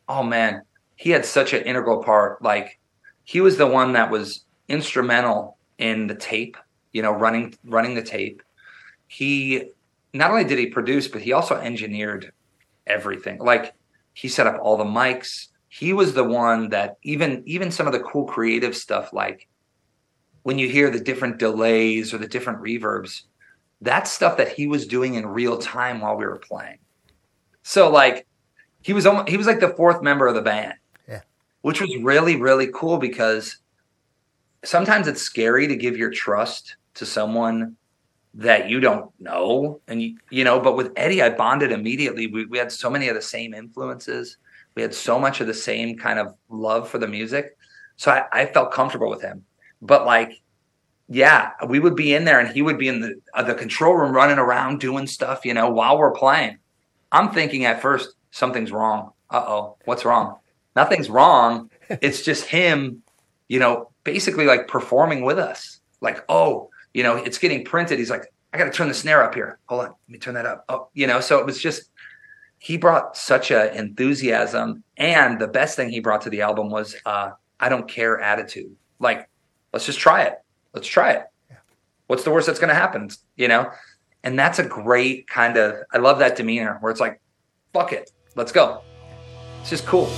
Oh, man. He had such an integral part. Like, he was the one that was instrumental in the tape, you know, running running the tape. He not only did he produce, but he also engineered everything. Like, he set up all the mics. He was the one that even even some of the cool creative stuff like when you hear the different delays or the different reverbs that's stuff that he was doing in real time while we were playing. So like he was almost, he was like the fourth member of the band. Yeah. Which was really really cool because sometimes it's scary to give your trust to someone that you don't know and you, you know but with Eddie I bonded immediately. We we had so many of the same influences. We had so much of the same kind of love for the music. So I I felt comfortable with him but like yeah we would be in there and he would be in the uh, the control room running around doing stuff you know while we're playing. I'm thinking at first something's wrong. Uh-oh what's wrong? Nothing's wrong. It's just him you know basically like performing with us. Like oh you know it's getting printed. He's like i got to turn the snare up here. Hold on let me turn that up. Oh you know so it was just he brought such a enthusiasm and the best thing he brought to the album was uh i don't care attitude. Like Let's just try it. Let's try it. What's the worst that's going to happen, you know? And that's a great kind of I love that demeanor where it's like fuck it. Let's go. It's just cool.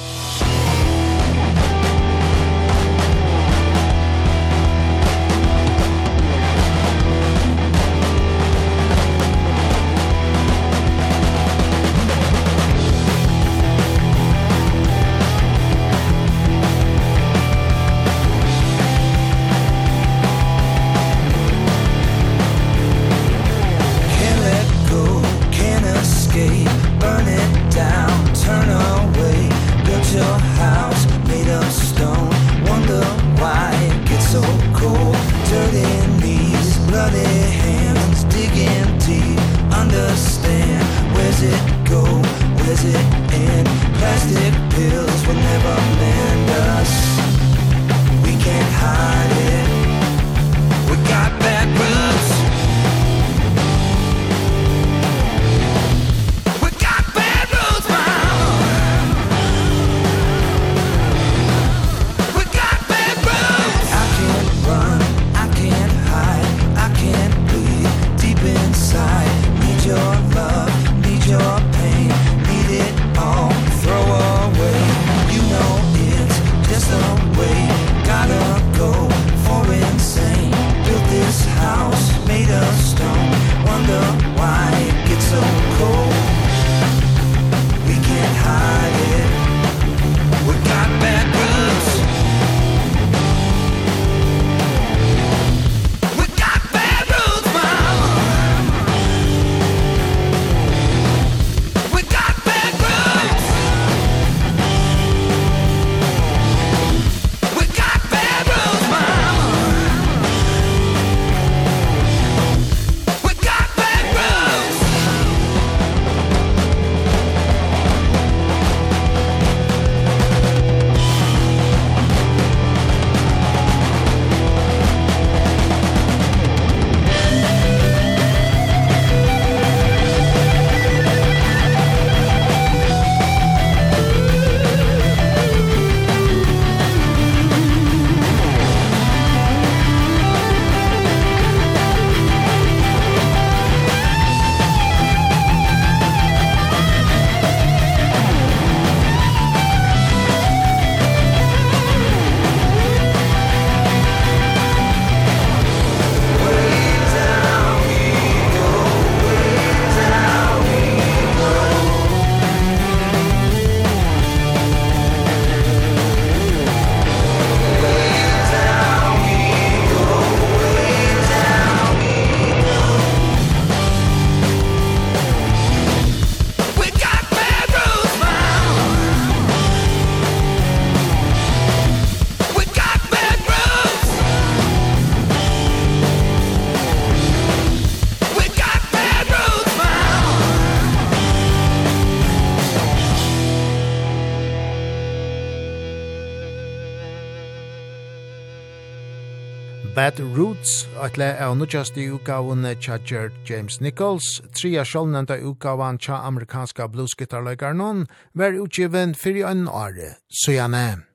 av nødjaste utgavene tja Gerd James Nichols, tria sjålnenda utgavan tja amerikanska bluesgitarløygarnon, var utgiven fyrir en åre, søgjane.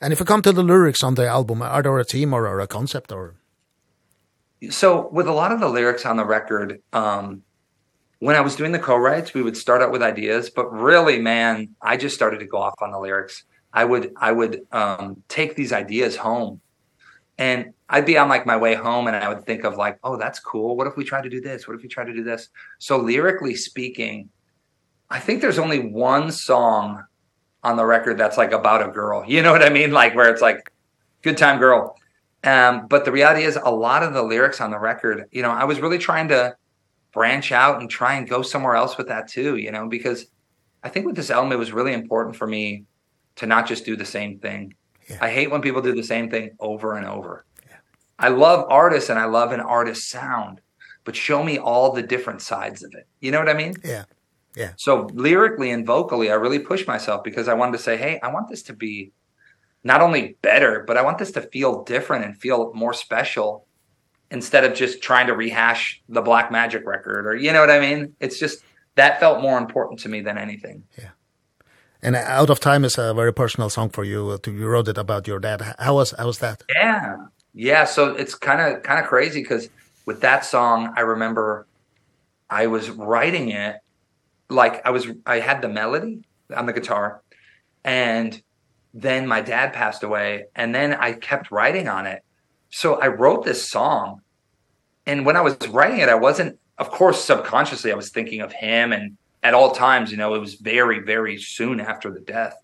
And if we come to the lyrics on the album, are there a team or a concept or? So with a lot of the lyrics on the record, um, when I was doing the co-writes, we would start out with ideas, but really, man, I just started to go off on the lyrics. I would I would um take these ideas home And I'd be on like my way home and I would think of like, oh, that's cool. What if we try to do this? What if we try to do this? So lyrically speaking, I think there's only one song on the record that's like about a girl. You know what I mean? Like where it's like good time girl. Um but the reality is a lot of the lyrics on the record, you know, I was really trying to branch out and try and go somewhere else with that too, you know, because I think with this album it was really important for me to not just do the same thing Yeah. I hate when people do the same thing over and over. Yeah. I love artists and I love an artist sound, but show me all the different sides of it. You know what I mean? Yeah. Yeah. So lyrically and vocally, I really pushed myself because I wanted to say, "Hey, I want this to be not only better, but I want this to feel different and feel more special instead of just trying to rehash the Black Magic record or you know what I mean? It's just that felt more important to me than anything. Yeah. And Out of Time is a very personal song for you. You wrote it about your dad. How was how was that? Yeah. Yeah, so it's kind of kind of crazy cuz with that song I remember I was writing it like I was I had the melody on the guitar and then my dad passed away and then I kept writing on it. So I wrote this song and when I was writing it I wasn't of course subconsciously I was thinking of him and at all times, you know, it was very very soon after the death.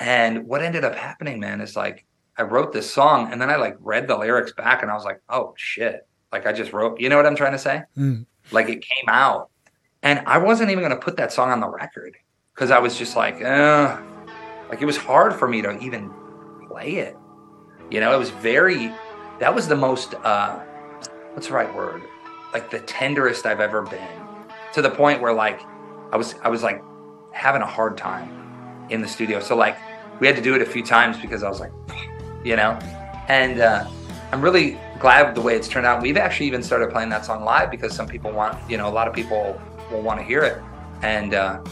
And what ended up happening, man, is like I wrote this song and then I like read the lyrics back and I was like, "Oh shit." Like I just wrote, you know what I'm trying to say? Mm. Like it came out. And I wasn't even going to put that song on the record cuz I was just like, "Uh." Like it was hard for me to even play it. You know, it was very that was the most uh what's the right word? Like the tenderest I've ever been. To the point where like I was I was like having a hard time in the studio. So like we had to do it a few times because I was like you know. And uh I'm really glad with the way it's turned out. We've actually even started playing that song live because some people want, you know, a lot of people will want to hear it. And uh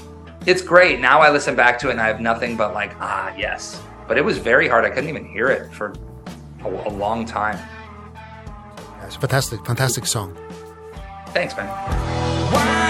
it's great. Now I listen back to it and I have nothing but like ah, yes. But it was very hard. I couldn't even hear it for a, a long time. It's a fantastic fantastic song. Thanks, man. Wow.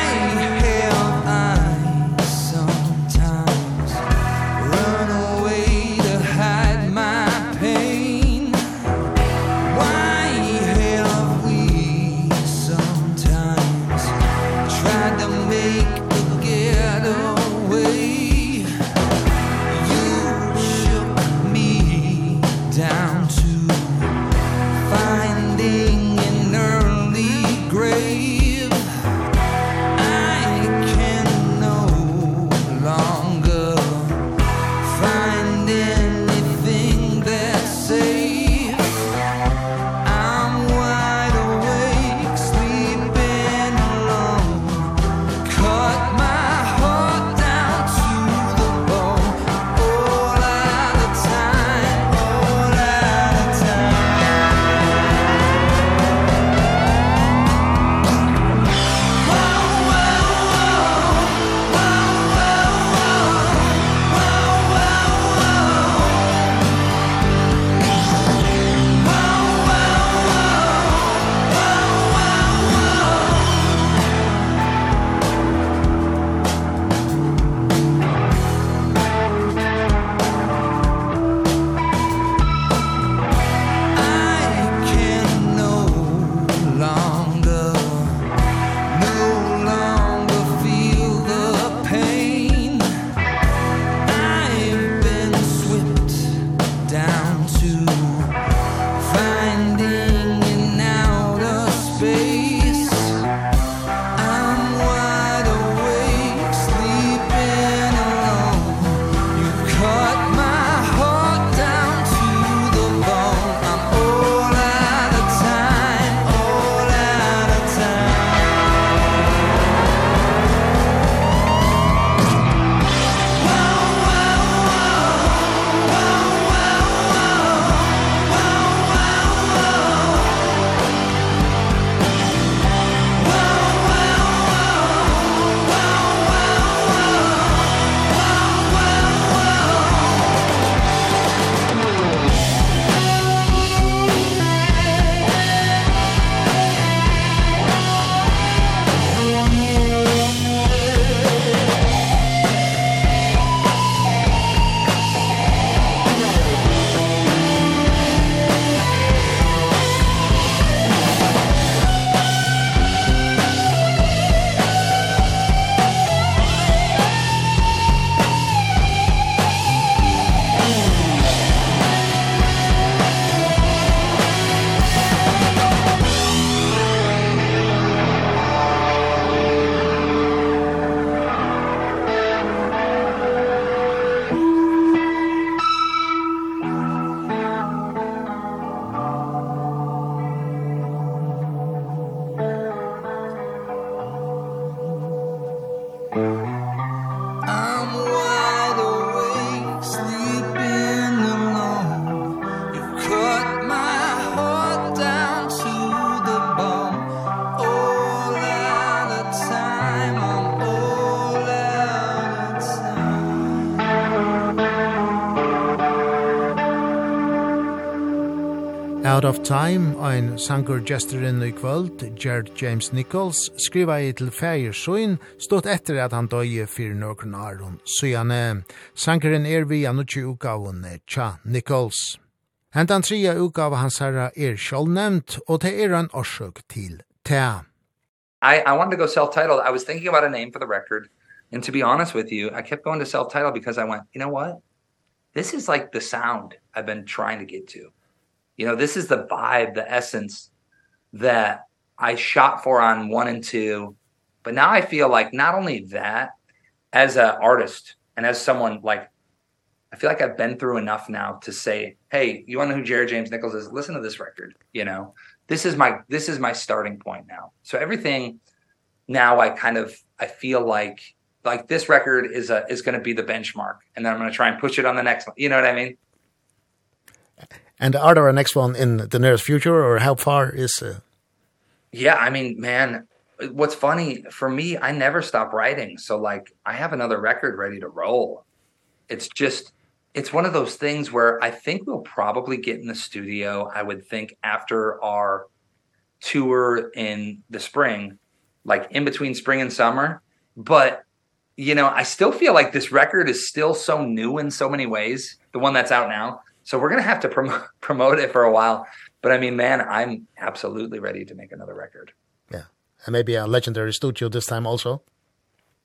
of Time, ein sangur gesterin i kvöld, Gerard James Nichols, skriva i til feir søyn, stått etter at han døye fyrir nøkron aron. Søyane, sangurin er vi anutsi ugaven Tja Nichols. Hentan tria ugav hans herra er sjålnevnt, og det er en orsøk til Tea. I, I wanted to go self-titled. I was thinking about a name for the record, and to be honest with you, I kept going to self-titled because I went, you know what? This is like the sound I've been trying to get to. You know, this is the vibe, the essence that I shot for on 1 and 2. But now I feel like not only that as an artist and as someone like I feel like I've been through enough now to say, "Hey, you want to know who Jerry James Nichols is? Listen to this record, you know. This is my this is my starting point now." So everything now I kind of I feel like like this record is a is going to be the benchmark and then I'm going to try and push it on the next one. You know what I mean? And are there a next one in the nearest future or how far is uh... Yeah, I mean, man, what's funny for me, I never stop writing. So like I have another record ready to roll. It's just it's one of those things where I think we'll probably get in the studio, I would think after our tour in the spring, like in between spring and summer, but you know, I still feel like this record is still so new in so many ways, the one that's out now So we're going to have to promote promote it for a while, but I mean, man, I'm absolutely ready to make another record. Yeah. And maybe a legendary studio this time also.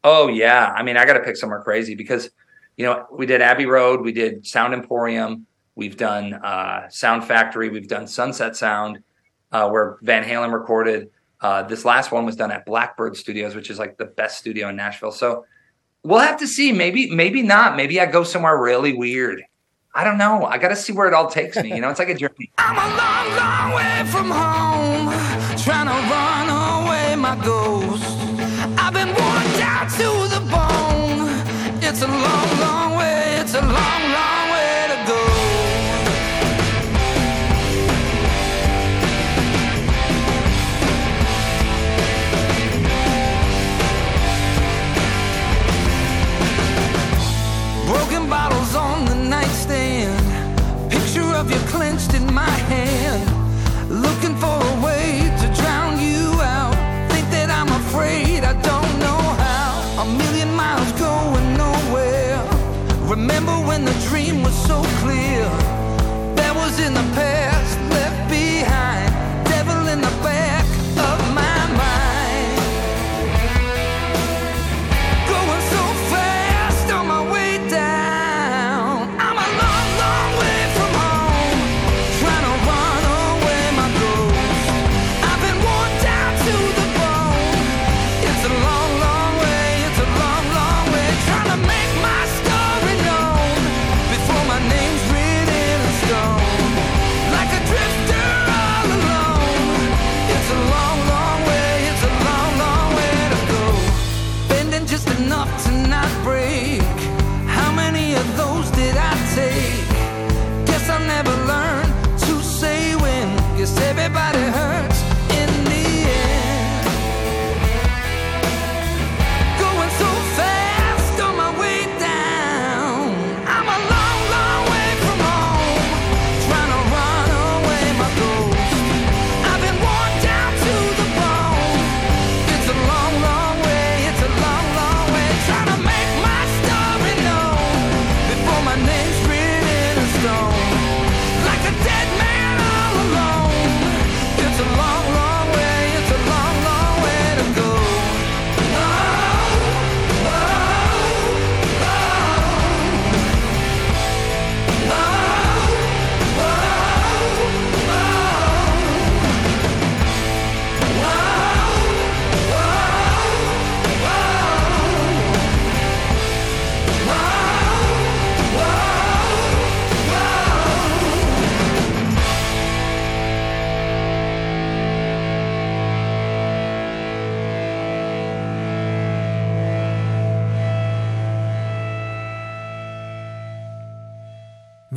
Oh yeah. I mean, I got to pick somewhere crazy because you know, we did Abbey Road, we did Sound Emporium, we've done uh Sound Factory, we've done Sunset Sound uh where Van Halen recorded. Uh this last one was done at Blackbird Studios, which is like the best studio in Nashville. So we'll have to see. Maybe maybe not. Maybe I go somewhere really weird. I don't know. I got to see where it all takes me. You know, it's like a journey. I'm a long, long way from home, trying to run away my ghost.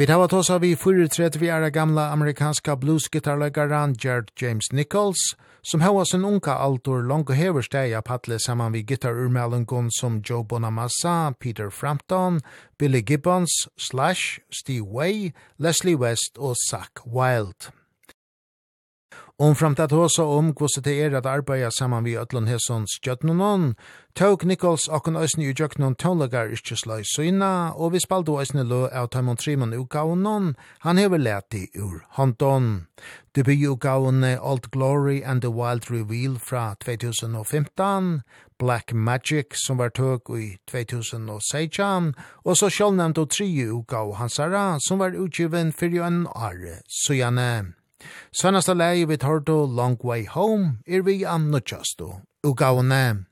Vi tar oss av i 34 vi er gamla amerikanska bluesgitarlegaren Gerd James Nichols, som hava sin unka altor langt og hever steg av patle saman vi gitarurmelengon som Joe Bonamassa, Peter Frampton, Billy Gibbons, Slash, Steve Way, Leslie West og Zach Wilde. Omframt at hosa om hvordan det er at arbeida saman vi Øtlund Hesson Stjøtnonon, tåg Nichols okken òsne i Jøknon tånlegar ikkje sløy søyna, og vi spalde òsne lø av Taimon Trimon utgavnon, han hever leti ur håndon. Debututgavne Old Glory and the Wild Reveal fra 2015, Black Magic som var tøk i 2016, og så sjålnevnt og tri utgav hansara som var utgiven fyrir en are søyane. Sannasta lei vi tar Long Way Home er vi annotjastu, og gavne.